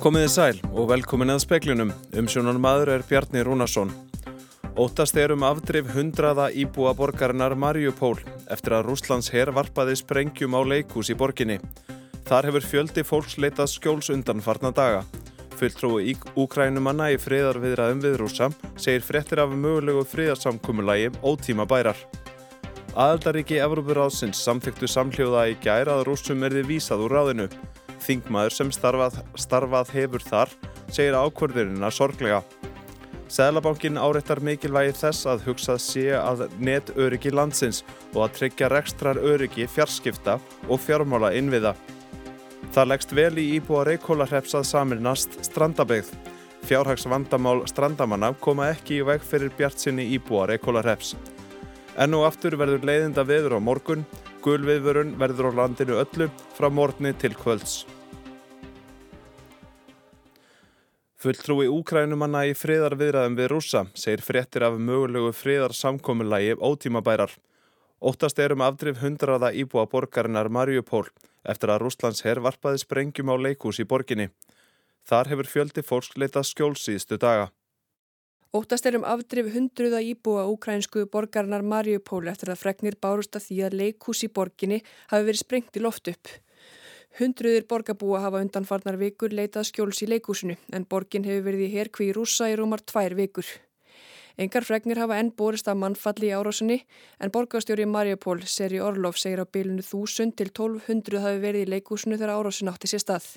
Komiði sæl og velkomin að speklunum. Umsjónan maður er Bjarni Rúnarsson. Óttast er um afdrif hundraða íbúa borgarinnar Mariupól eftir að Rúslands herr varpaði sprengjum á leikús í borginni. Þar hefur fjöldi fólks leitað skjóls undan farna daga. Fulltrúi úkrænumanna í friðarviðraðum við rúsa segir frettir af mögulegu friðarsamkumulagi ótíma bærar. Aðaldaríki Evrópuráðsins samþyktu samhljóða í gær að rúsum erði vísað úr ráðinu. Þingmaður sem starfað, starfað hefur þar segir ákvörðurina sorglega. Sæðlabankin áreittar mikilvægi þess að hugsað sé að net öryggi landsins og að tryggja rekstrar öryggi fjarskipta og fjármála innviða. Það leggst vel í íbúa reykólarhreps að saminast strandabegð. Fjárhags vandamál strandamanna koma ekki í veg fyrir bjart sinni íbúa reykólarhreps. Enn og aftur verður leiðinda veður á morgun, gulviðvörun verður á landinu öllu frá morgni til kvölds. Fulltrúi úkrænumanna í friðarviðræðum við rúsa segir fréttir af mögulegu friðarsamkominlægi ótímabærar. Óttast er um afdrif hundraða íbúa borgarinnar Mariupól eftir að Rúslands herr varpaði sprengjum á leikús í borginni. Þar hefur fjöldi fólks leitað skjólsýðstu daga. Óttast er um afdrif hundruða íbúa úkrænsku borgarinnar Mariupól eftir að fregnir bárust að því að leikús í borginni hafi verið sprengt í loft upp. Hundruðir borgarbúa hafa undanfarnar vikur leitað skjóls í leikúsinu en borgin hefur verið í herkví rúsa í rúmar tvær vikur. Engar fregnir hafa enn borist af mannfalli í árásunni en borgarstjóri Mariupól, Seri Orlof, segir á bylunu 1000 til 1200 hafi verið í leikúsinu þegar árásun átti sér stað.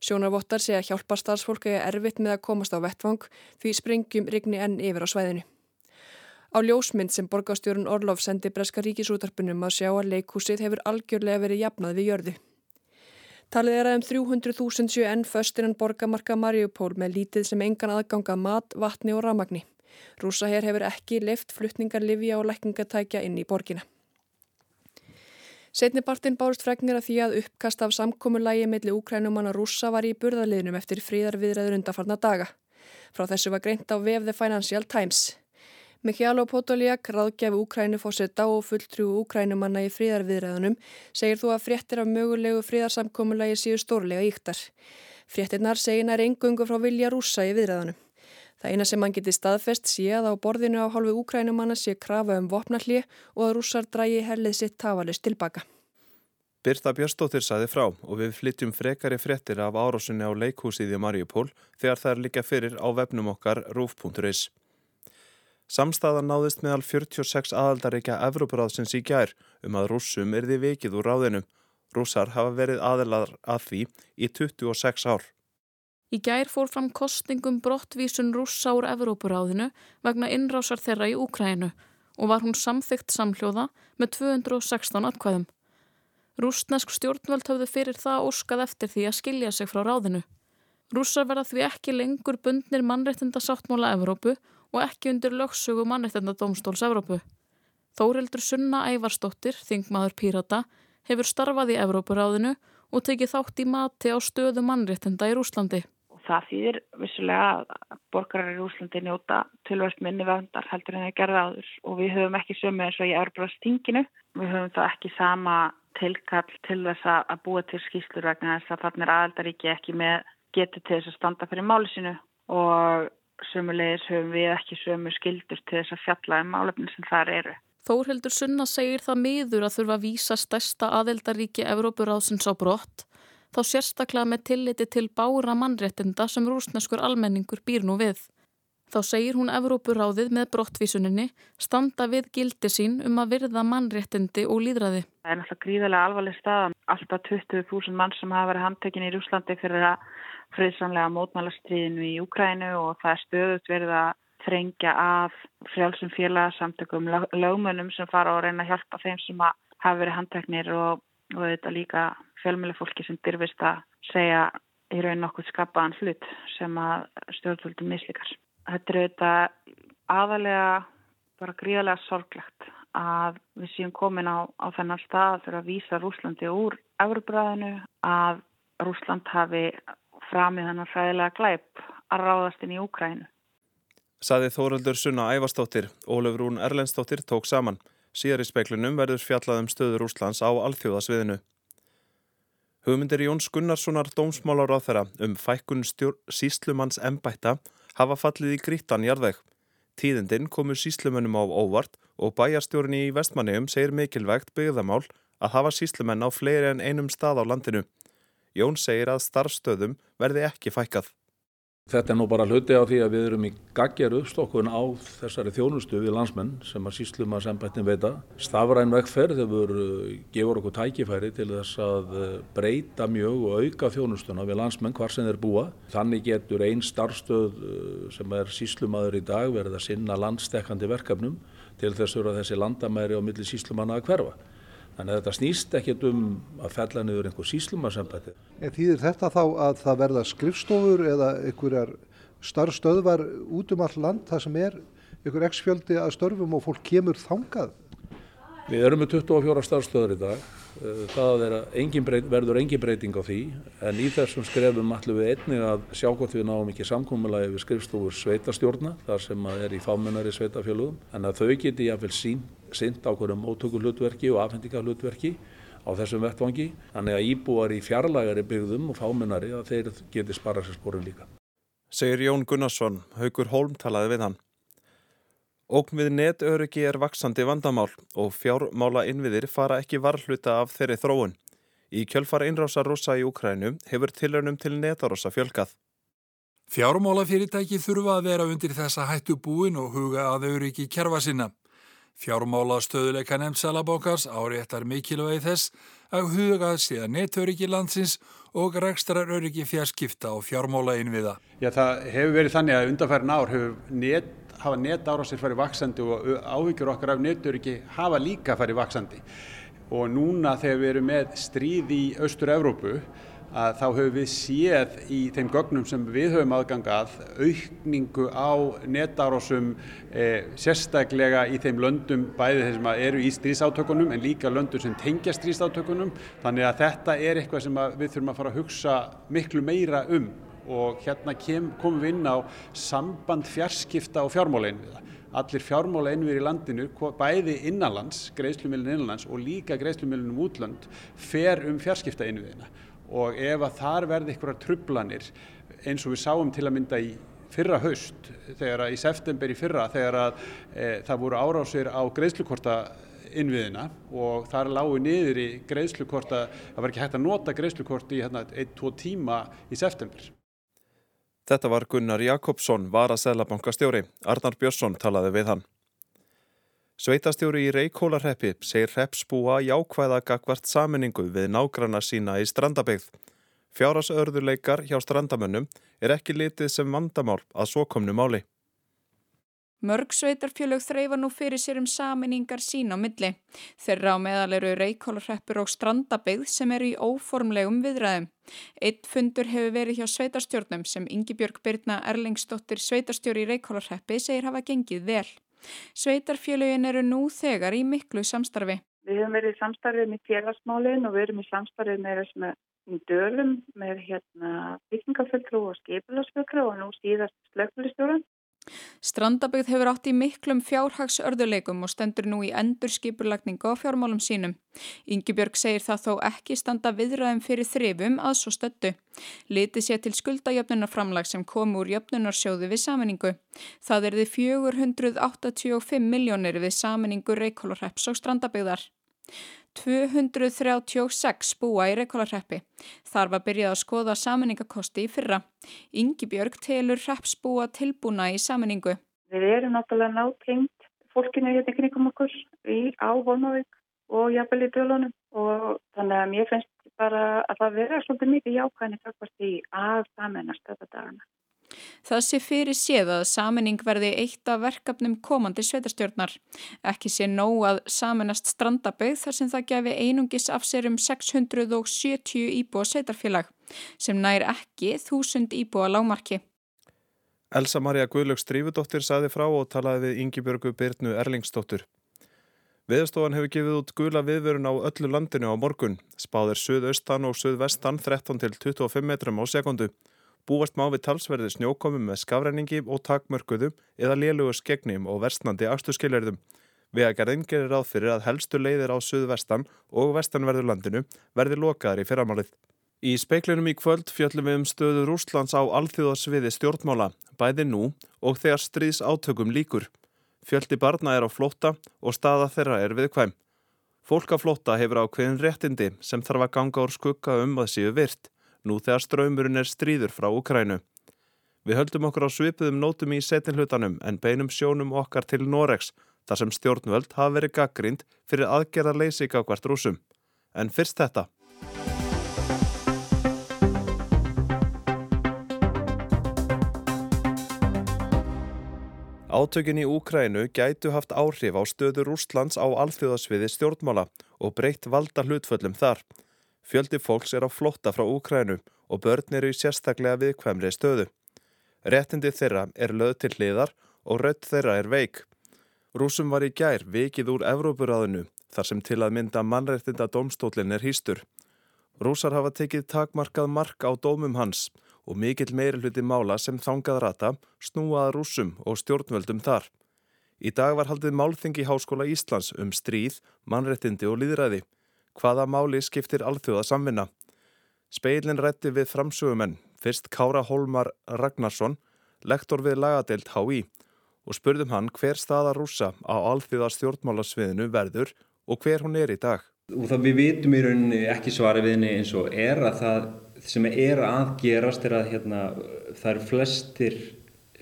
Sjónarvottar segja hjálparstarfsfólk eða erfitt með að komast á vettvang því sprengjum rigni enn yfir á svæðinu. Á ljósmynd sem borgarstjórun Orlof sendi Breska ríkisútarpunum að sjá að leikúsið hefur algjörlega verið jafnað við jörðu. Talið er að um 300.000 séu enn föstinnan borgamarka Mariupól með lítið sem engan aðganga mat, vatni og ramagni. Rúsaher hefur ekki lift fluttningar livja og lækningatækja inn í borgina. Setnibartin bárst fregnir að því að uppkast af samkommullægi millir úkrænumanna rúsa var í burðarliðnum eftir fríðarviðræður undarfarna daga. Frá þessu var greint á VF The Financial Times. Mikjalo Podoliak, ráðgjafi Úkrænufósetta og fulltrú Úkrænumanna í fríðarviðræðunum, segir þú að fréttir af mögulegu fríðarsamkommulagi séu stórlega íktar. Fréttinnar segir nær engungu frá vilja rúsa í viðræðunum. Það eina sem hann geti staðfest sé að á borðinu á hálfu Úkrænumanna sé krafa um vopnalli og að rússar drægi herlið sitt tafalist tilbaka. Birta Björnstóttir saði frá og við flytjum frekari fréttir af árásunni á leikhúsið í Mariupól þegar það er líka fyrir á vefnum okkar rúf.is. Samstaðan náðist meðal 46 aðaldaríkja Evrópuráðsins í gær um að rússum erði vikið úr ráðinu. Rússar hafa verið aðelar að því í 26 ár. Í gær fór fram kostningum brottvísun rússa úr Evrópuráðinu vegna innrásar þeirra í Úkrænu og var hún samþygt samhljóða með 216 atkvæðum. Rústnesk stjórnvöld hafði fyrir það óskað eftir því að skilja sig frá ráðinu. Rússar verða því ekki lengur bundnir mannreitinda sáttmála Evrópu og ekki undir lögsögu mannreitenda Dómstóls Evrópu. Þórildur Sunna Ævarsdóttir, þingmaður Pírata, hefur starfað í Evrópuráðinu og tekið þátt í mati á stöðu mannreitenda í Rúslandi. Það þýðir vissulega að borgarar í Rúslandi njóta tilvægst minni vöndar heldur en það gerða áður og við höfum ekki sömu eins og í Európa-stinginu. Við höfum það ekki sama tilkall til þess að búa til skýslur vegna þess að þannig er aðaldaríki ekki með getið til þess að standa fyrir máli sinu og sömulegis höfum við ekki sömu skildur til þess að fjalla um álefnin sem þar eru. Þórhildur Sunna segir það miður að þurfa að vísa stærsta aðeldaríki Evrópuráðsins á brott, þá sérstaklega með tilliti til bára mannréttinda sem rúsneskur almenningur býr nú við. Þá segir hún Evrópuráðið með brottvísuninni standa við gildi sín um að virða mannréttindi og líðræði. Það er náttúrulega gríðarlega alvarleg staðan. Alltaf 20.000 mann sem hafa verið handtekinn í Rúslandi fyrir að friðsamlega mótmálastriðinu í Úkrænu og það er stöðut verið að þrengja af frjálsum félagsamtökum lögmönnum sem fara og reyna að hjálpa þeim sem hafa verið handteknir og, og þetta líka fjölmjölu fólki sem dyrfist að segja í raun nokkuð skapaðan hlut sem að stjórnvöldum mislíkar. Þetta er auðvitað aðalega bara gríðarlega sorglegt að við séum komin á, á þennan stað fyrir að vísa Rúslandi úr Euróbræðinu að Rúsland hafi framið hann að fræðilega glæp að ráðast inn í Úkrænu. Saði Þóraldur Sunna Ævarstóttir, Ólefur Rún Erlendstóttir tók saman. Síðar í speiklunum verður fjallað um stöður Úslands á alþjóðasviðinu. Hugmyndir Jóns Gunnarssonar dómsmálar á þeirra um fækkun síslumanns embætta hafa fallið í grítan jarðveg. Tíðindinn komur síslumennum á óvart og bæjarstjórn í vestmanniðum segir mikilvægt byggðamál að hafa síslumenn á fleiri en einum stað á landinu. Jón segir að starfstöðum verði ekki fækkað. Þetta er nú bara hluti á því að við erum í gagjar uppstokkun á þessari þjónustu við landsmenn sem að síslum að sembættin veita. Stafræn vegferð hefur uh, gefur okkur tækifæri til þess að uh, breyta mjög og auka þjónustuna við landsmenn hvar sem þeir búa. Þannig getur einn starfstöð uh, sem er síslumadur í dag verið að sinna landstekkandi verkefnum til þess að þessi landamæri á milli síslumanna að hverfa. Þannig að þetta snýst ekkert um að fella niður einhver síslumarsambæti. En þýðir þetta þá að það verða skrifstofur eða einhverjar starfstöðvar út um all land það sem er einhver x-fjöldi að störfum og fólk kemur þangað? Við erum með 24 starfstöður í dag. Eh, það engin breyt, verður engin breyting á því en í þessum skrefum ætlum við einnig að sjá hvort við náum ekki samkómulagi við skrifstofur sveitastjórna þar sem er í fámennari sveitafjölugum en að þau geti jáfnveil sín synd ákveðum móttökulutverki og afhendingalutverki á þessum vettvangi. Þannig að íbúar í fjarlagari byggðum og fámennari að þeir geti spara sér sporum líka. Segir Jón Gunnarsson, Haugur Holm talaði við hann. Ókn við netöryggi er vaksandi vandamál og fjármála innviðir fara ekki varhluta af þeirri þróun. Í kjölfara innrása rúsa í Ukrænu hefur tilraunum til netarossa fjölkað. Fjármálafyrirtæki þurfa að vera undir þessa hættu búin og huga að öryggi kerfa sinna. Fjármála stöðuleika nefnsalabókars áréttar mikilvægi þess að hugað síðan netöryggi landsins og rekstrar öryggi fjarskipta og fjármála innviða. Já, það hefur verið þannig að undanfærin ár net, hafa netárásir farið vaksandi og áhyggjur okkar af netöryggi hafa líka farið vaksandi. Og núna þegar við erum með stríð í Östur-Európu að þá höfum við séð í þeim gögnum sem við höfum aðgangað aukningu á netárásum e, sérstaklega í þeim löndum bæði þeir sem eru í stríðsátökunum en líka löndum sem tengja stríðsátökunum. Þannig að þetta er eitthvað sem við þurfum að fara að hugsa miklu meira um. Og hérna kem, komum við inn á samband fjarskipta og fjármála. Einviða. Allir fjármála einviðir í landinu, bæði innanlands, greiðslumilin innanlands og líka greiðslumilin um útlönd fer um fjarskipta einviðina og ef að þar verði einhverjar trublanir eins og við sáum til að mynda í fyrra haust, þegar að í september í fyrra þegar að e, það voru árásir á greiðslukorta innviðina og þar lágu niður í greiðslukorta, það var ekki hægt að nota greiðslukort í hérna 1-2 tíma í september. Þetta var Gunnar Jakobsson, var að Sælabankastjóri. Arnar Björnsson talaði við hann. Sveitastjóri í Reykjólarreppi segir hreppsbúa jákvæða gagvart saminningu við nágranna sína í strandabegð. Fjárasörðuleikar hjá strandamönnum er ekki litið sem vandamál að svo komnu máli. Mörg sveitarfjölög þreyfa nú fyrir sér um saminningar sín á milli. Þeirra á meðal eru Reykjólarreppur og strandabegð sem eru í óformlegum viðræðum. Eitt fundur hefur verið hjá sveitarstjórnum sem Ingi Björg Byrna Erlingsdóttir sveitarstjóri í Reykjólarreppi segir hafa gengið vel. Sveitarfélögin eru nú þegar í miklu samstarfi. Við höfum verið í samstarfið með félagsmálinn og við erum í samstarfið með þessum dölum með hérna byggingaföldru og skipilagsföldru og nú síðast slökkulistjóran. Strandabögð hefur átt í miklum fjárhagsörðuleikum og stendur nú í endur skipurlagningu á fjármálum sínum. Yngibjörg segir það þó ekki standa viðræðum fyrir þrifum að svo stöldu. Liti sé til skuldajöfnunarframlag sem kom úr jöfnunarsjóðu við saminningu. Það er því 485 miljónir við saminningu Reykjólurreps og Strandabögðar. 236 búa í Reykjalarreppi. Þar var byrjað að skoða saminningakosti í fyrra. Ingi Björg telur reppsbúa tilbúna í saminningu. Við erum náttúrulega nátengt fólkinu hérna kringum okkur í Ávónavík og jafnvel í dölunum og þannig að mér finnst bara að það vera svolítið mikið jákvæðinni takkast í að saminast þetta dagana. Það sé fyrir séð að saminning verði eitt af verkefnum komandi sveitarstjórnar. Ekki sé nóg að saminast strandabögð þar sem það gefi einungis af sér um 670 íbúa sveitarfélag sem nær ekki 1000 íbúa lámarki. Elsa Maria Guðlöks Drífudóttir saði frá og talaði við Yngibjörgu Byrnu Erlingsdóttur. Viðstofan hefur gefið út gula viðvörun á öllu landinu á morgun. Spáðir suðaustan og suðvestan 13 til 25 metrum á sekundu. Búast má við talsverði snjókomum með skafræningi og takmörkuðum eða lélugu skegnum og versnandi afturskilverðum. Vegagerðin gerir ráð fyrir að helstu leiðir á suðvestan og vestanverður landinu verði lokaðar í fyrramálið. Í speiklinum í kvöld fjöllum við um stöðu Rúslands á alþjóðasviði stjórnmála, bæði nú og þegar stríðs átökum líkur. Fjöldi barna er á flótta og staða þeirra er viðkvæm. Fólk á flótta hefur ákveðin réttindi sem þarf að ganga úr skugga um að séu virt, nú þegar ströymurinn er stríður frá Ukrænu. Við höldum okkur á svipuðum nótum í setinhlutanum en beinum sjónum okkar til Norex, þar sem stjórnvöld hafa verið gaggrind fyrir aðgerða leysika hvert rúsum. En fyrst þetta. Átökin í Úkrænu gætu haft áhrif á stöður Úslands á alþjóðasviði stjórnmála og breytt valda hlutföllum þar. Fjöldi fólks er á flotta frá Úkrænu og börn eru í sérstaklega viðkvæmri stöðu. Réttindi þeirra er löð til hliðar og rött þeirra er veik. Rúsum var í gær vikið úr Evrópuráðinu þar sem til að mynda mannrættinda domstólinn er hýstur. Rúsar hafa tekið takmarkað mark á dómum hans og mikill meiri hluti mála sem þangað rata snúaða rúsum og stjórnvöldum þar. Í dag var haldið málþingi Háskóla Íslands um stríð, mannrettindi og líðræði. Hvaða máli skiptir alþjóða samvinna? Speilin rætti við framsögumenn, fyrst Kára Holmar Ragnarsson, lektor við lagadeilt HÍ og spurðum hann hver staða rúsa á alþjóða stjórnmálasviðinu verður og hver hún er í dag. Og það við vitum í rauninni ekki svari við henni eins og er að það sem er að gerast er að hérna, það eru flestir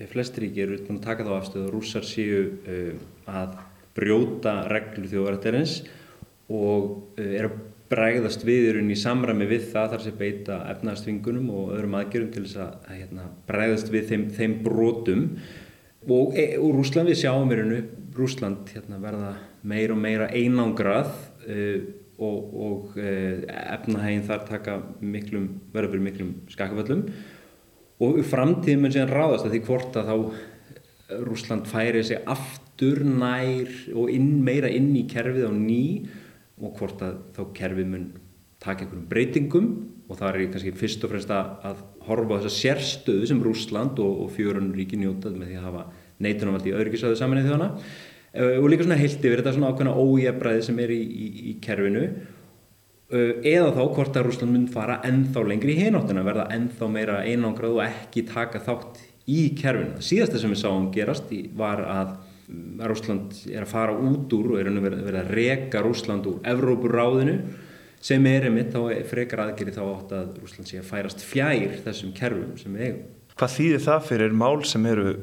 flestir ríkir út að taka þá afstöðu og rússar séu uh, að brjóta reglu þjóðarættarins og uh, er að bregðast viðurinn í samræmi við það þar sem beita efnaðstvingunum og öðrum aðgjörum til þess að, hérna, bregðast við þeim, þeim brotum. Og, e, og Rúsland við sjáum í rauninu Rúsland hérna, verða meira og meira einangrað uh, og, og eh, efnahæginn þar taka miklum, verður fyrir miklum skakaföllum og framtíðin mun síðan ráðast að því hvort að þá Rúsland færi sig aftur nær og inn, meira inn í kerfið á ný og hvort að þá kerfið mun taka einhverjum breytingum. Og það er kannski fyrst og fremst að, að horfa á þessa sérstöðu sem Rúsland og, og fjörunríki njótað með því að hafa neitunumvaldi í öðrugisöðu saman í þjóðana Eh, og líka svona heilt yfir þetta svona ákveðna ójefræði sem er í, í, í kerfinu. Eh, eða þá hvort að Rúsland mun fara ennþá lengri í hináttina verða ennþá meira einangrað og ekki taka þátt í kerfinu. Síðasta sem við sáum gerast var að Rúsland er að fara út úr og er að vera að reka Rúsland úr Evrópuráðinu sem er einmitt þá frekar aðgeri þá átt að Rúsland sé að færast fjær þessum kerfum sem við eigum. Hvað þýðir það fyrir mál sem eru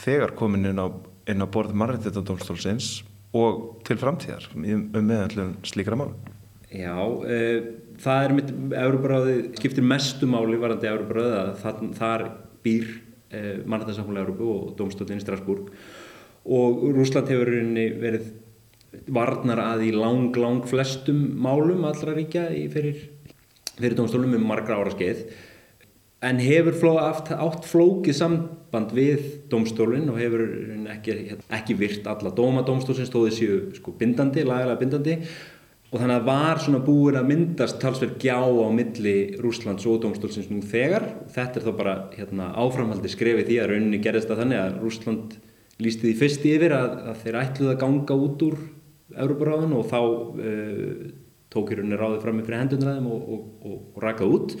þegar komin inn á inn á borð mannrættitadómstólsins og til framtíðar um meðanlega slíkra mál Já, e, það er mitt Európaráði skiptir mestu máli varandi Európaráði að þar býr e, mannrættarsamfélag Európu og domstólinn í Strasbourg og Rúsland hefur verið varnar að í lang, lang flestum málum allra ríkja fyrir, fyrir domstólum um margra ára skeið. En hefur fló, aft, átt flókið samband við domstólinn og hefur ekki, ekki virt alla dóma domstólsins stóðið séu sko bindandi, lagalega bindandi. Og þannig að var svona búin að myndast talsverð gjá á milli Rúslands og domstólsins nú þegar. Þetta er þá bara hérna, áframhaldi skrefið því að rauninni gerðist að þannig að Rúsland lísti því fyrst yfir að, að þeir ætluði að ganga út úr Európaráðun og þá uh, tók í rauninni ráðið fram fyrir hendunraðum og, og, og, og rakað út.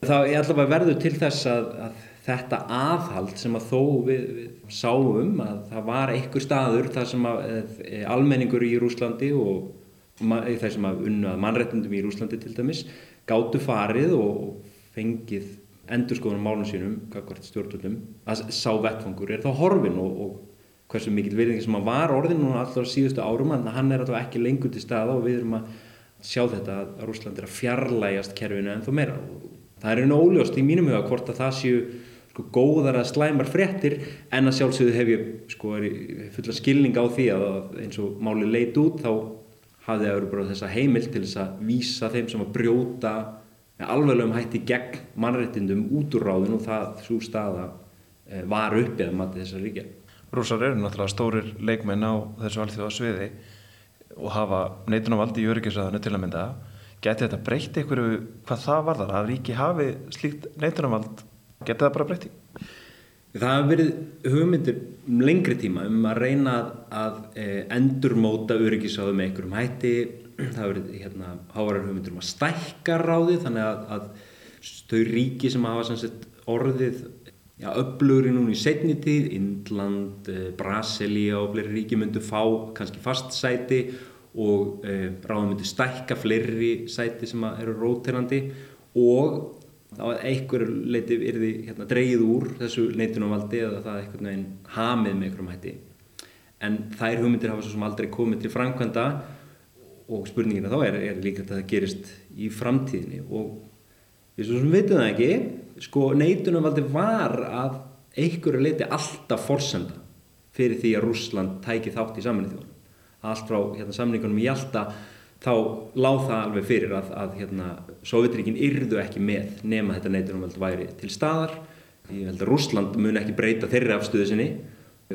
Það er að verður til þess að, að þetta aðhald sem að þó við, við sáum að það var einhver staður þar sem að e, almenningur í Rúslandi og þeir sem að unna mannrettundum í Rúslandi til dæmis gáttu farið og fengið endurskoðunum málum sínum, kakvart stjórnvöldum, að sá vettfangur er þá horfin og, og hversu mikil virðingi sem að var orðin og alltaf síðustu árum að hann er alltaf ekki lengur til staða og við erum að sjá þetta að Rúsland er að fjarlægast kerfinu en þó meira. Og það er einu óljóst í mínum huga hvort að það séu sko, góðar að slæmar fréttir en að sjálfsögðu hef ég sko, fulla skilning á því að eins og máli leit út þá hafði það verið bara þessa heimil til þess að vísa þeim sem að brjóta alveglegum hætti gegn mannrættindum út úr ráðin og það svo staða e, var uppið að mati þessar ríkja. Rúsar eru náttúrulega stórir leikmenn á þessu alþjóða sviði og hafa neitunarvaldi í öryggisraðinu til að mynda Geti þetta breytti ykkur hvað það var þar að ríki hafi slíkt neitunarvald? Geti það bara breytti? Það hafa verið hugmyndir um lengri tíma um að reyna að, að e, endurmóta öryggisáðu með einhverjum hætti. Það verið hérna, hávarar hugmyndir um að stækka ráði þannig að, að þau ríki sem hafa sett, orðið ja, upplugri núna í setni tíð, Indland, e, Brasilia og fleiri ríki myndu fá kannski fast sæti og e, ráðum myndu stækka fleiri sæti sem eru rótirandi og þá að einhver leiti er því hérna, dreyið úr þessu neitunumvaldi eða það eitthvað neginn hamið með einhverjum hætti. En þær hugmyndir hafa svo sem aldrei komið til framkvæmda og spurningina þá er, er líka að það gerist í framtíðinni. Og við svo sem veitum það ekki sko neitunumvaldi var að einhverju leiti alltaf forsenda fyrir því að Rúsland tæki þátt í saminni þjóðunum. Allt frá hérna, samningunum í alltaf þá láð það alveg fyrir að, að hérna, Sovjetríkin yrðu ekki með nema þetta neitunumvöld væri til staðar. Ég held að Rúsland mun ekki breyta þeirri afstöðu sinni.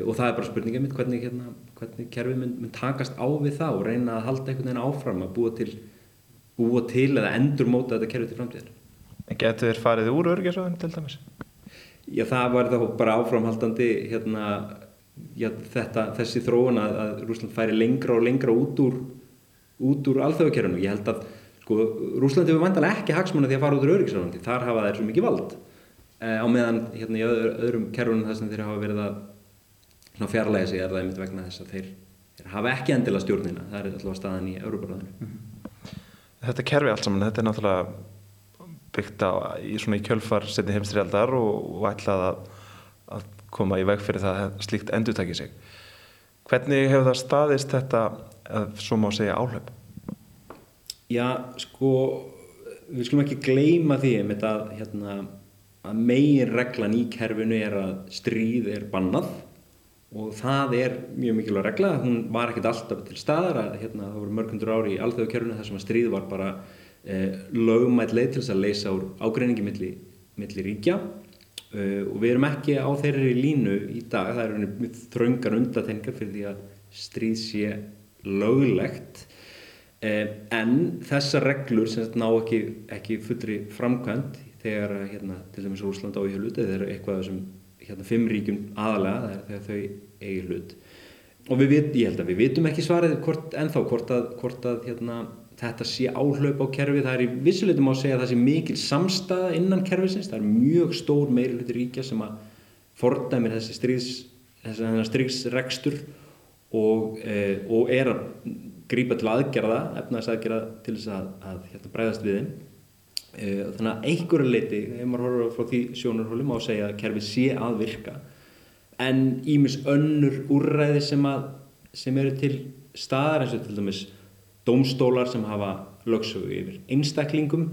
Og það er bara spurningið mitt hvernig, hérna, hvernig kerfið mun, mun takast á við það og reyna að halda einhvern veginn áfram að búa til, búa til eða endur móta þetta kerfið til framtíðar. En getur þér farið úr örgisöðun til dæmis? Já það var þá bara áframhaldandi hérna, já, þetta, þessi þróun að, að Rúsland færi lengra og lengra út úr út úr alþjóðakerfinu. Ég held að sko, Rúslandi hefur vantilega ekki hagsmuna því að fara út úr öryggisránandi. Þar hafa þeir svo mikið vald. E, á meðan hérna, í öðru, öðrum kerfunum þess að þeir hafa verið að fjarlæga sig er það einmitt vegna þess að þeir, þeir hafa ekki endilega stjórnina. Það er allavega staðan í Európaráðinu. -hmm. Þetta kerfi allt saman, þetta er náttúrulega byggt á í, í kjölfar setni heimstrialdar og, og ætlað að, að koma í veg fyrir það að slíkt endur takir sig. Hvernig hefur það staðist þetta að svo má segja áhlaup? Já, sko við skulum ekki gleyma því að, hérna, að megin reglan í kerfinu er að stríð er bannað og það er mjög mikilvæg regla, hún var ekkert alltaf til staðar að hérna, það voru mörgundur ári í alþjóðkerfinu þar sem að stríð var bara eh, lögumætt leið til þess að leysa úr ágreiningi millir milli ríkja. Uh, og við erum ekki á þeirri línu í dag, það eru mjög þraungar undatengar fyrir því að stríð sé löglegt. Eh, en þessar reglur sem ná ekki, ekki fullri framkvæmt þegar hérna, til dæmis Úsland á í hlut eða eitthvað sem hérna, fimm ríkjum aðalega þegar þau eigi hlut. Og við, ég held að við vitum ekki svarið hvort, ennþá hvort að, hvort að hérna, þetta sé áhlaup á kerfi. Það er í vissuleitum á að segja að það sé mikil samstaða innan kerfisins, það er mjög stór meiri hluti ríkja sem að fordæmir þessi stríðs þessi stríðsregstur og, e, og er að grípa til aðgerða, efnaðsaðgerða til þess að, að hérna, bræðast við þeim. E, þannig að einhverju leiti, ef maður horfður frá því sjónarhóli, má segja að kerfið sé að virka. En ímis önnur úrræði sem, að, sem eru til staðar eins og til dæmis dómstólar sem hafa lögsögu yfir einstaklingum,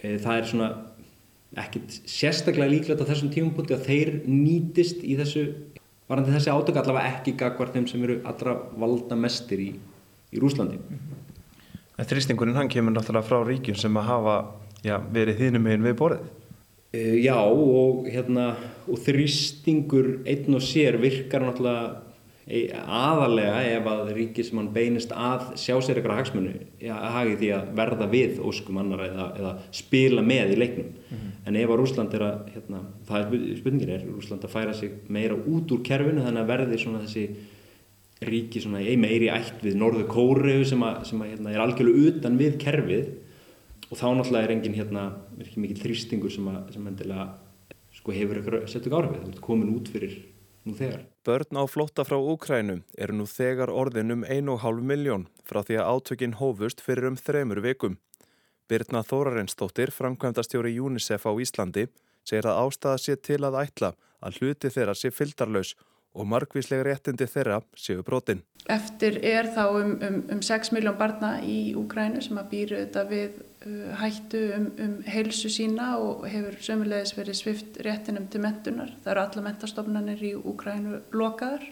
e, það er svona ekkert sérstaklega líklegt á þessum tímpunkti að þeir nýtist í þessu varandi þessi átök allavega ekki gagvar þeim sem eru allra valda mestir í, í Rúslandi. En þrýstingurinn hann kemur náttúrulega frá ríkjum sem að hafa já, verið þínum einn við borðið. E, já og, hérna, og þrýstingur einn og sér virkar náttúrulega aðalega ef að ríki sem hann beinist að sjá sér eitthvað hagsmunni hagi því að verða við óskum annar eða, eða spila með í leiknum mm -hmm. en ef að Rúsland er að hérna, það er spurningin er, Rúsland að færa sig meira út úr kerfinu þannig að verði svona þessi ríki svona ei meiri ætt við Norðu Kóru sem, að, sem að, hérna, er algjörlega utan við kerfið og þá náttúrulega er engin hérna, ekki mikil þrýstingur sem, að, sem endilega sko, hefur eitthvað sett ykkur árið, það er komin út fyrir nú þegar. Börn á flótta frá Úkrænu eru nú þegar orðin um 1,5 miljón frá því að átökinn hófust fyrir um þremur vikum. Birna Þórarensdóttir, framkvæmdastjóri UNICEF á Íslandi, segir að ástæða sé til að ætla að hluti þeirra sé fyldarlaus og margvíslega réttindi þeirra séu brotin. Eftir er þá um, um, um 6 miljón barna í Úkrænu sem að býru þetta við hættu um, um heilsu sína og hefur sömulegis verið svift réttinum til mentunar. Það eru alla mentastofnanir í Úkrænu lokaðar.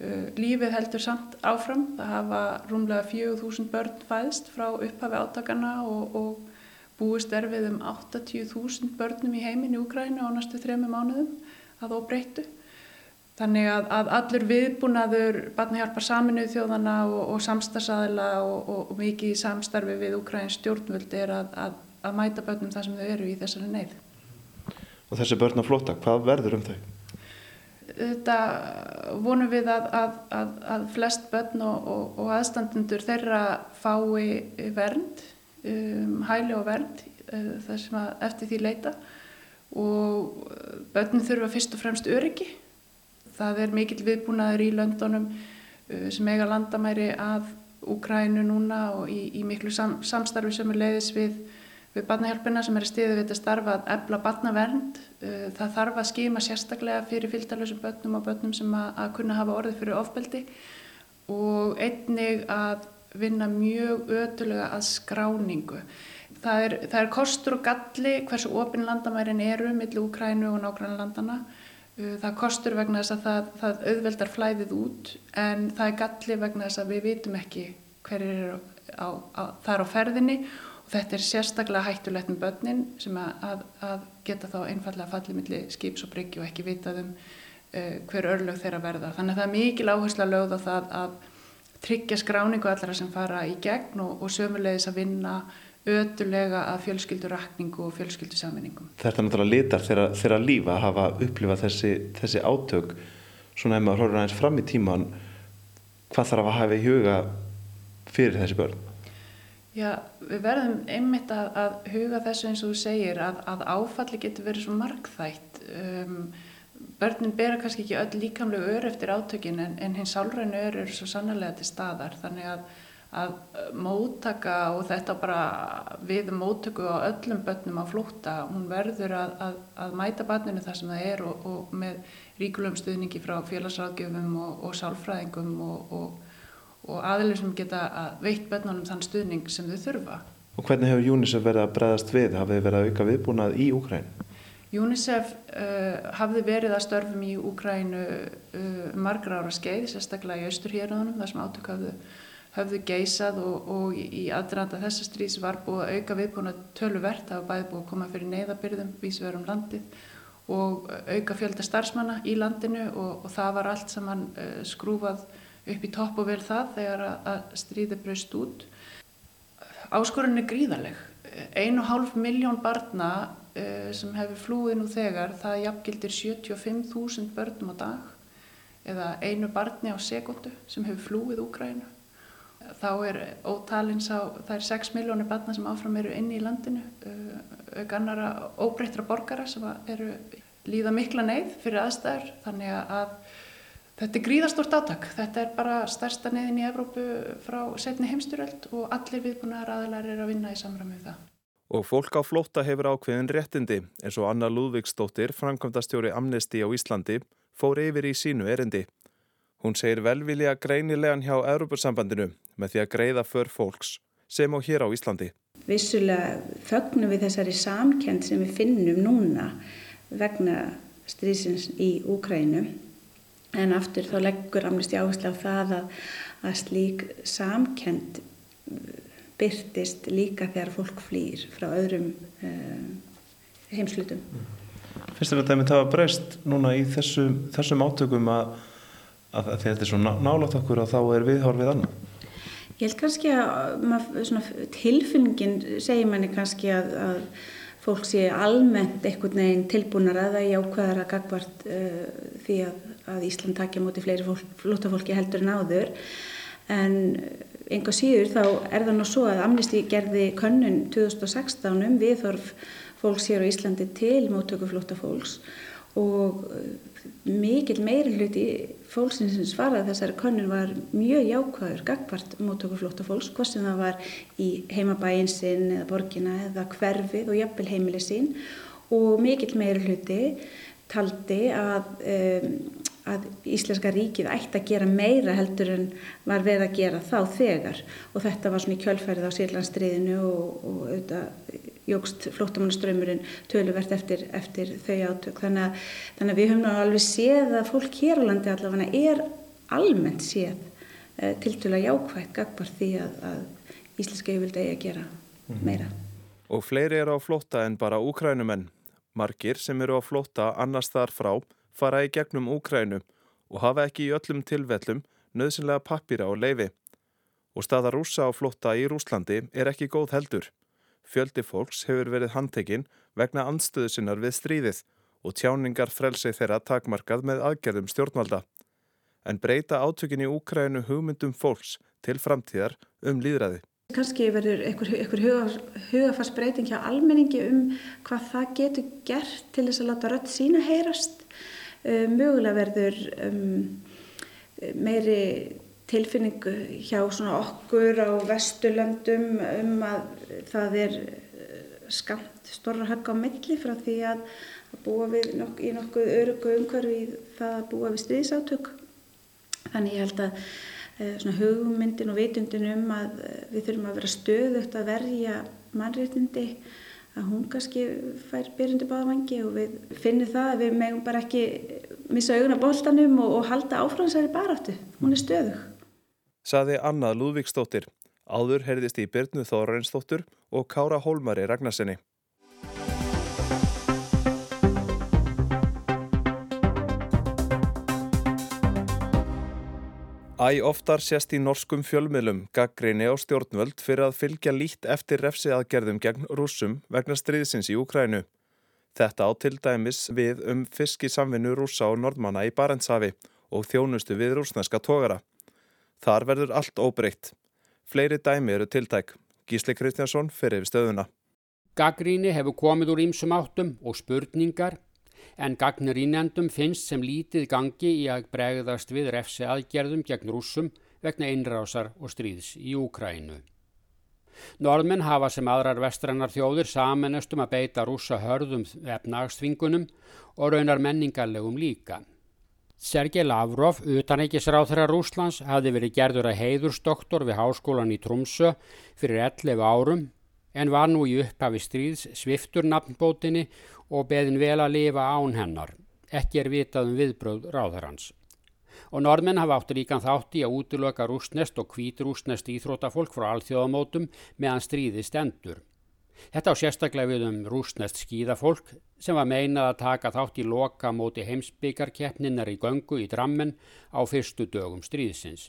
Uh, lífið heldur samt áfram. Það hafa rúmlega 4.000 börn fæðst frá upphafi átakana og, og búist er við um 80.000 börnum í heimin í Úkrænu á næstu þremi mánuðum að óbreyttu. Þannig að, að allur viðbúnaður barnahjálpar saminuð þjóðana og, og samstagsæðila og, og, og mikið í samstarfi við Ukraíns stjórnvöld er að, að, að mæta börnum þar sem þau eru í þessari neyð. Og þessi börn á flóta, hvað verður um þau? þetta vonum við að, að, að, að flest börn og, og, og aðstandendur þeirra fái vernd, um, hæli og vernd uh, þar sem að eftir því leita og börnum þurfa fyrst og fremst öryggi. Það er mikill viðbúnaður í löndunum uh, sem eiga landamæri að Úkrænu núna og í, í miklu sam, samstarfi sem er leiðis við við barnahjálpina sem er stiða við þetta starfa að ebla barnavernd. Uh, það þarf að skima sérstaklega fyrir fylgdarlösum börnum og börnum sem að, að kunna hafa orðið fyrir ofbeldi og einnig að vinna mjög ötulega að skráningu. Það er, það er kostur og galli hversu ofinn landamærin eru millir Úkrænu og nákvæmlega landana. Uh, það kostur vegna þess að það, það auðveldar flæðið út en það er galli vegna þess að við vitum ekki hverjir eru á, á, þar á ferðinni Þetta er sérstaklega hættulegt með börnin sem að, að geta þá einfallega fallið millir skips og bryggju og ekki vitað um uh, hver örlög þeirra verða. Þannig að það er mikil áherslu að lögða það að tryggja skráningu allara sem fara í gegn og, og sömulegis að vinna ötulega að fjölskyldurakningu og fjölskyldusamvinningum. Þetta náttúrulega litar þeirra, þeirra lífa að hafa upplifað þessi, þessi átök svona ef maður horfður aðeins fram í tíman hvað þarf að hafa í huga fyrir þessi börn? Já, við verðum einmitt að, að huga þessu eins og þú segir að, að áfalli getur verið svo markþætt. Um, börnin bera kannski ekki öll líkamlegu ör eftir átökin en, en hins sálrænu ör eru svo sannlega til staðar. Þannig að, að móttaka og þetta bara við móttöku á öllum börnum á flúta, hún verður að mæta barninu þar sem það er og, og með ríkulum stuðningi frá félagsráðgjöfum og, og sálfræðingum og og aðlur sem geta veitt börnunum þann stuðning sem þau þurfa. Og hvernig hefur UNICEF verið að bregðast við? Hafið þið verið að auka viðbúnað í Úkræn? UNICEF uh, hafði verið að störfum í Úkrænu uh, margra ára skeið, sérstaklega í austurhérðunum, þar sem átök hafðu geysað og, og í aðranda þessa strís var búið að auka viðbúnað töluvert, það var bæði búið að koma fyrir neyðabyrðum, vísverum landið og auka fjölda starfsmanna í landinu og, og það var allt saman uh, skrúfað upp í topp og vel það þegar að stríði braust út. Áskorun er gríðaleg. Einu hálf miljón barna uh, sem hefur flúið nú þegar, það jafngildir 75.000 börnum á dag eða einu barni á sekundu sem hefur flúið Úgrænu. Þá er ótalins á, það er 6 miljónir barna sem áfram eru inni í landinu, uh, auk annara óbreyttra borgara sem eru líða mikla neyð fyrir aðstæður, þannig að Þetta er gríðastort átak. Þetta er bara stærsta neyðin í Evrópu frá setni heimstyröld og allir viðbúnaðar aðlar er að vinna í samræmið það. Og fólk á flótta hefur ákveðin réttindi eins og Anna Lúðvíksdóttir, framkvæmdastjóri Amnesti á Íslandi, fór yfir í sínu erindi. Hún segir velvilja greinilegan hjá Európussambandinu með því að greiða för fólks sem á hér á Íslandi. Vissulega fögnum við þessari samkend sem við finnum núna vegna strísins í Úkrænum en aftur þá leggur Amnesty áherslu á það að, að slík samkend byrtist líka þegar fólk flýr frá öðrum uh, heimslutum. Finnst þér að það hafa breyst núna í þessu, þessum átökum að, að, að þetta er svo nálátt okkur og þá er viðhorfið annað? Ég held kannski að mað, tilfinningin segir manni kannski að fólk sé almennt einhvern veginn tilbúnar að það jákvæðar að gagvart uh, því að að Ísland takja mútið fleiri flótafólki heldur en áður. En einhvað síður þá er það nú svo að Amnesty gerði könnun 2016 um viðhorf fólks hér á Íslandi til móttöku flótafólks og uh, mikil meiri hluti fólksins sem svaraði þessari könnun var mjög jákvæður gagvart móttöku flótafólks hvort sem það var í heimabæin sinn eða borgina eða hverfið og jafnvel heimili sín. Og mikil meiri hluti taldi að um, að Íslenska ríkið ætti að gera meira heldur en var verið að gera þá þegar og þetta var svona í kjölfærið á Sýrlandstriðinu og, og auðvitað jógst flóttamannaströymurinn töluvert eftir, eftir þau átök þannig að, þannig að við höfum alveg séð að fólk hér á landi allavega er almennt séð eh, til tula jákvægt gagbar því að, að Íslenska yfirvildi eigi að gera mhm. meira. Og fleiri eru á flótta en bara úkrænumenn. Margir sem eru á flótta annars þar frá fara í gegnum Úkrænu og hafa ekki í öllum tilvellum nöðsynlega pappira og leifi. Og staða rúsa á flotta í Rúslandi er ekki góð heldur. Fjöldi fólks hefur verið handtekinn vegna andstöðu sinnar við stríðið og tjáningar frelsi þeirra takmarkað með aðgerðum stjórnvalda. En breyta átökin í Úkrænu hugmyndum fólks til framtíðar um líðræði. Kanski verður einhver hugafarsbreyting hjá almenningi um hvað það getur gert til þess að láta rött sína heyrast. Um, mögulega verður um, meiri tilfinningu hjá okkur á vesturlöndum um að það er skamt storra högg á milli frá því að, að búa við nok í nokkuð örugu umhverfi það að búa við stríðsátök. Þannig ég held að Eh, svona hugmyndin og vitundin um að eh, við þurfum að vera stöðugt að verja mannréttindi að hún kannski fær byrjundi báða vangi og við finnum það að við megum bara ekki missa auguna bóltanum og, og halda áfransæri baráttu. Hún er stöðug. Saði Anna Lúðvíksdóttir. Áður heyrðist í Byrnu Þórainsdóttur og Kára Hólmari Ragnarssoni. Æ oftar sést í norskum fjölmiðlum gaggrinni á stjórnvöld fyrir að fylgja lít eftir refsiaðgerðum gegn rúsum vegna stríðsins í Ukrænu. Þetta á til dæmis við um fiskisamvinnu rúsa og nordmanna í Barentshafi og þjónustu við rúsneska tógara. Þar verður allt óbreytt. Fleiri dæmi eru tiltæk. Gísli Kristjánsson fyrir yfir stöðuna. Gaggrinni hefur komið úr ímsum áttum og spurningar en gagnir ínendum finnst sem lítið gangi í að bregðast við refsi aðgerðum gegn rúsum vegna einrásar og stríðs í Úkrænu. Norðmenn hafa sem aðrar vestrannar þjóðir samanastum að beita rúsa hörðum efnagsþvingunum og raunar menningarlegum líka. Sergei Lavrov, utanækisráð þeirra Rúslands, hafði verið gerður að heiðurstoktor við háskólan í Tromsö fyrir 11 árum en var nú í upphafi stríðs sviftur nafnbótinni og beðin vel að lifa án hennar. Ekki er vitað um viðbröð ráðarhans. Og norðmenn hafa átt ríkan þátti að útlöka rúsnest og hvít rúsnest íþrótafólk frá alþjóðamótum meðan stríði stendur. Þetta á sérstaklega við um rúsnest skíðafólk sem var meinað að taka þátt í loka móti heimsbyggarkeppninnar í göngu í drammen á fyrstu dögum stríðsins.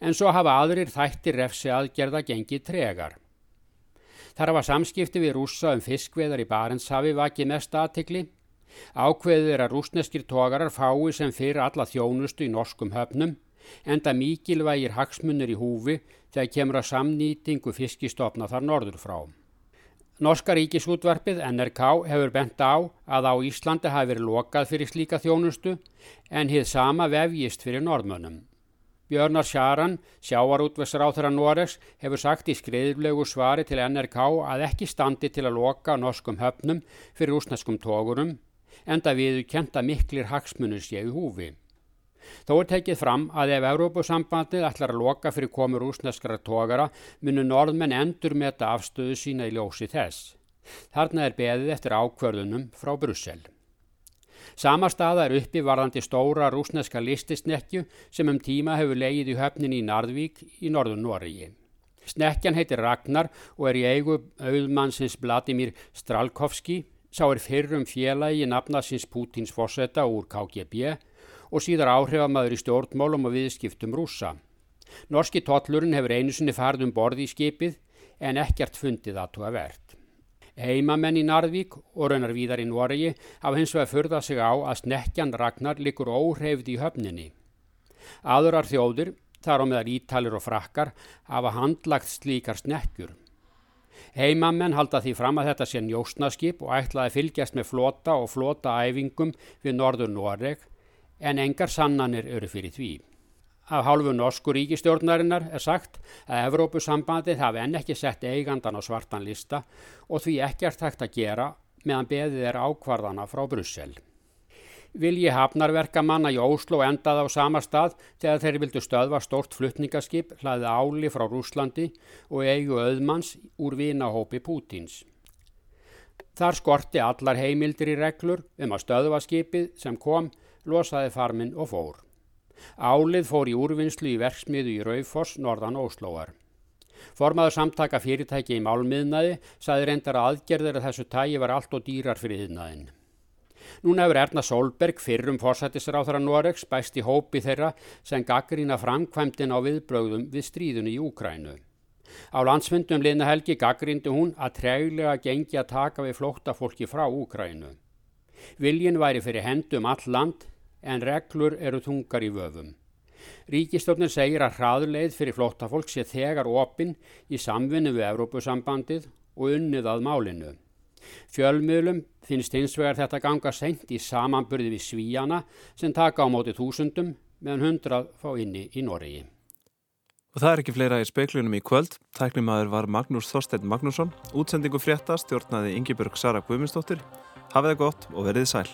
En svo hafa aðrir þættir refsi aðgerða gengið tregar. Þar hafa samskipti við rúsa um fiskveðar í Barentshafi vakið mest aðtikli. Ákveðið er að rúsneskir tógarar fái sem fyrir alla þjónustu í norskum höfnum, enda mikilvægir hagsmunir í húfi þegar kemur að samnýtingu fiskistofna þar norður frá. Norska ríkisútvarpið NRK hefur bent á að á Íslandi hafi verið lokað fyrir slíka þjónustu en hið sama vefjist fyrir norðmönnum. Björnar Sjaran, sjávarútvegsráþara Noregs, hefur sagt í skriðlegu svari til NRK að ekki standi til að loka norskum höfnum fyrir úsneskum tókurum, enda viðu kenta miklir hagsmunum séu húfi. Þó er tekið fram að ef Európusambandið ætlar að loka fyrir komur úsneskara tókara munu norðmenn endur meta afstöðu sína í ljósi þess. Þarna er beðið eftir ákverðunum frá Brussel. Sama staða er uppi varðandi stóra rúsneska listisnekju sem um tíma hefur leigið í höfnin í Narðvík í norðun Noregi. Snekjan heitir Ragnar og er í eigu auðmannsins Vladimir Stralkovski, sá er fyrrum félagi nafnasins Pútins fósetta úr KGB og síðar áhrifamaður í stjórnmálum og viðskiptum rúsa. Norski totlurinn hefur einu sinni farð um borði í skipið en ekkert fundið aðtúa verð. Heimamenn í Narvík og raunar víðar í Noregi hafa hins vegar förðað sig á að snekkjan Ragnar likur óhreyfð í höfninni. Aðurar þjóðir, þar á meðar ítalir og frakkar, hafa handlagt slíkar snekkjur. Heimamenn halda því fram að þetta sé njóstnaskip og ætlaði fylgjast með flota og flota æfingum við norður Noreg en engar sannanir eru fyrir því. Af hálfu norsku ríkistjórnarinnar er sagt að Evrópusambandið hafi enn ekki sett eigandan á svartan lista og því ekkert hægt að gera meðan beðið er ákvarðana frá Brussel. Vilji hafnarverkamanna í Óslo endaði á sama stað þegar þeir vildu stöðva stort fluttningaskip hlaði áli frá Rúslandi og eigu auðmanns úr vinahópi Pútins. Þar skorti allar heimildir í reglur um að stöðva skipið sem kom, losaði farminn og fór. Álið fór í úrvinnslu í verksmiðu í Raufoss, norðan Óslóar. Formaður samtaka fyrirtæki í málmiðnaði saði reyndar að aðgerðir að þessu tægi var allt og dýrar fyrir þiðnaðin. Núna hefur Erna Solberg fyrrum fórsættisráþara Noregs bæst í hópi þeirra sem gaggrína framkvæmdin á viðbröðum við stríðunni í Úkrænu. Á landsmyndum liðna helgi gaggrindi hún að treglega gengi að taka við flóttafólki frá Úkrænu. Viljin væri fyrir hendum all land en reglur eru tungar í vöfum. Ríkistofnun segir að hraðuleið fyrir flóttafólk sé þegar opinn í samvinni við Evrópusambandið og unnið að málinu. Fjölmiðlum finnst hins vegar þetta ganga sent í samanburði við svíjana sem taka á móti þúsundum meðan hundrað fá inni í Noregi. Og það er ekki fleira í speiklunum í kvöld. Tæknimaður var Magnús Þorstein Magnússon. Útsendingu frétta stjórnaði Ingeborg Sara Guðmundsdóttir. Hafið það gott og verið sæl.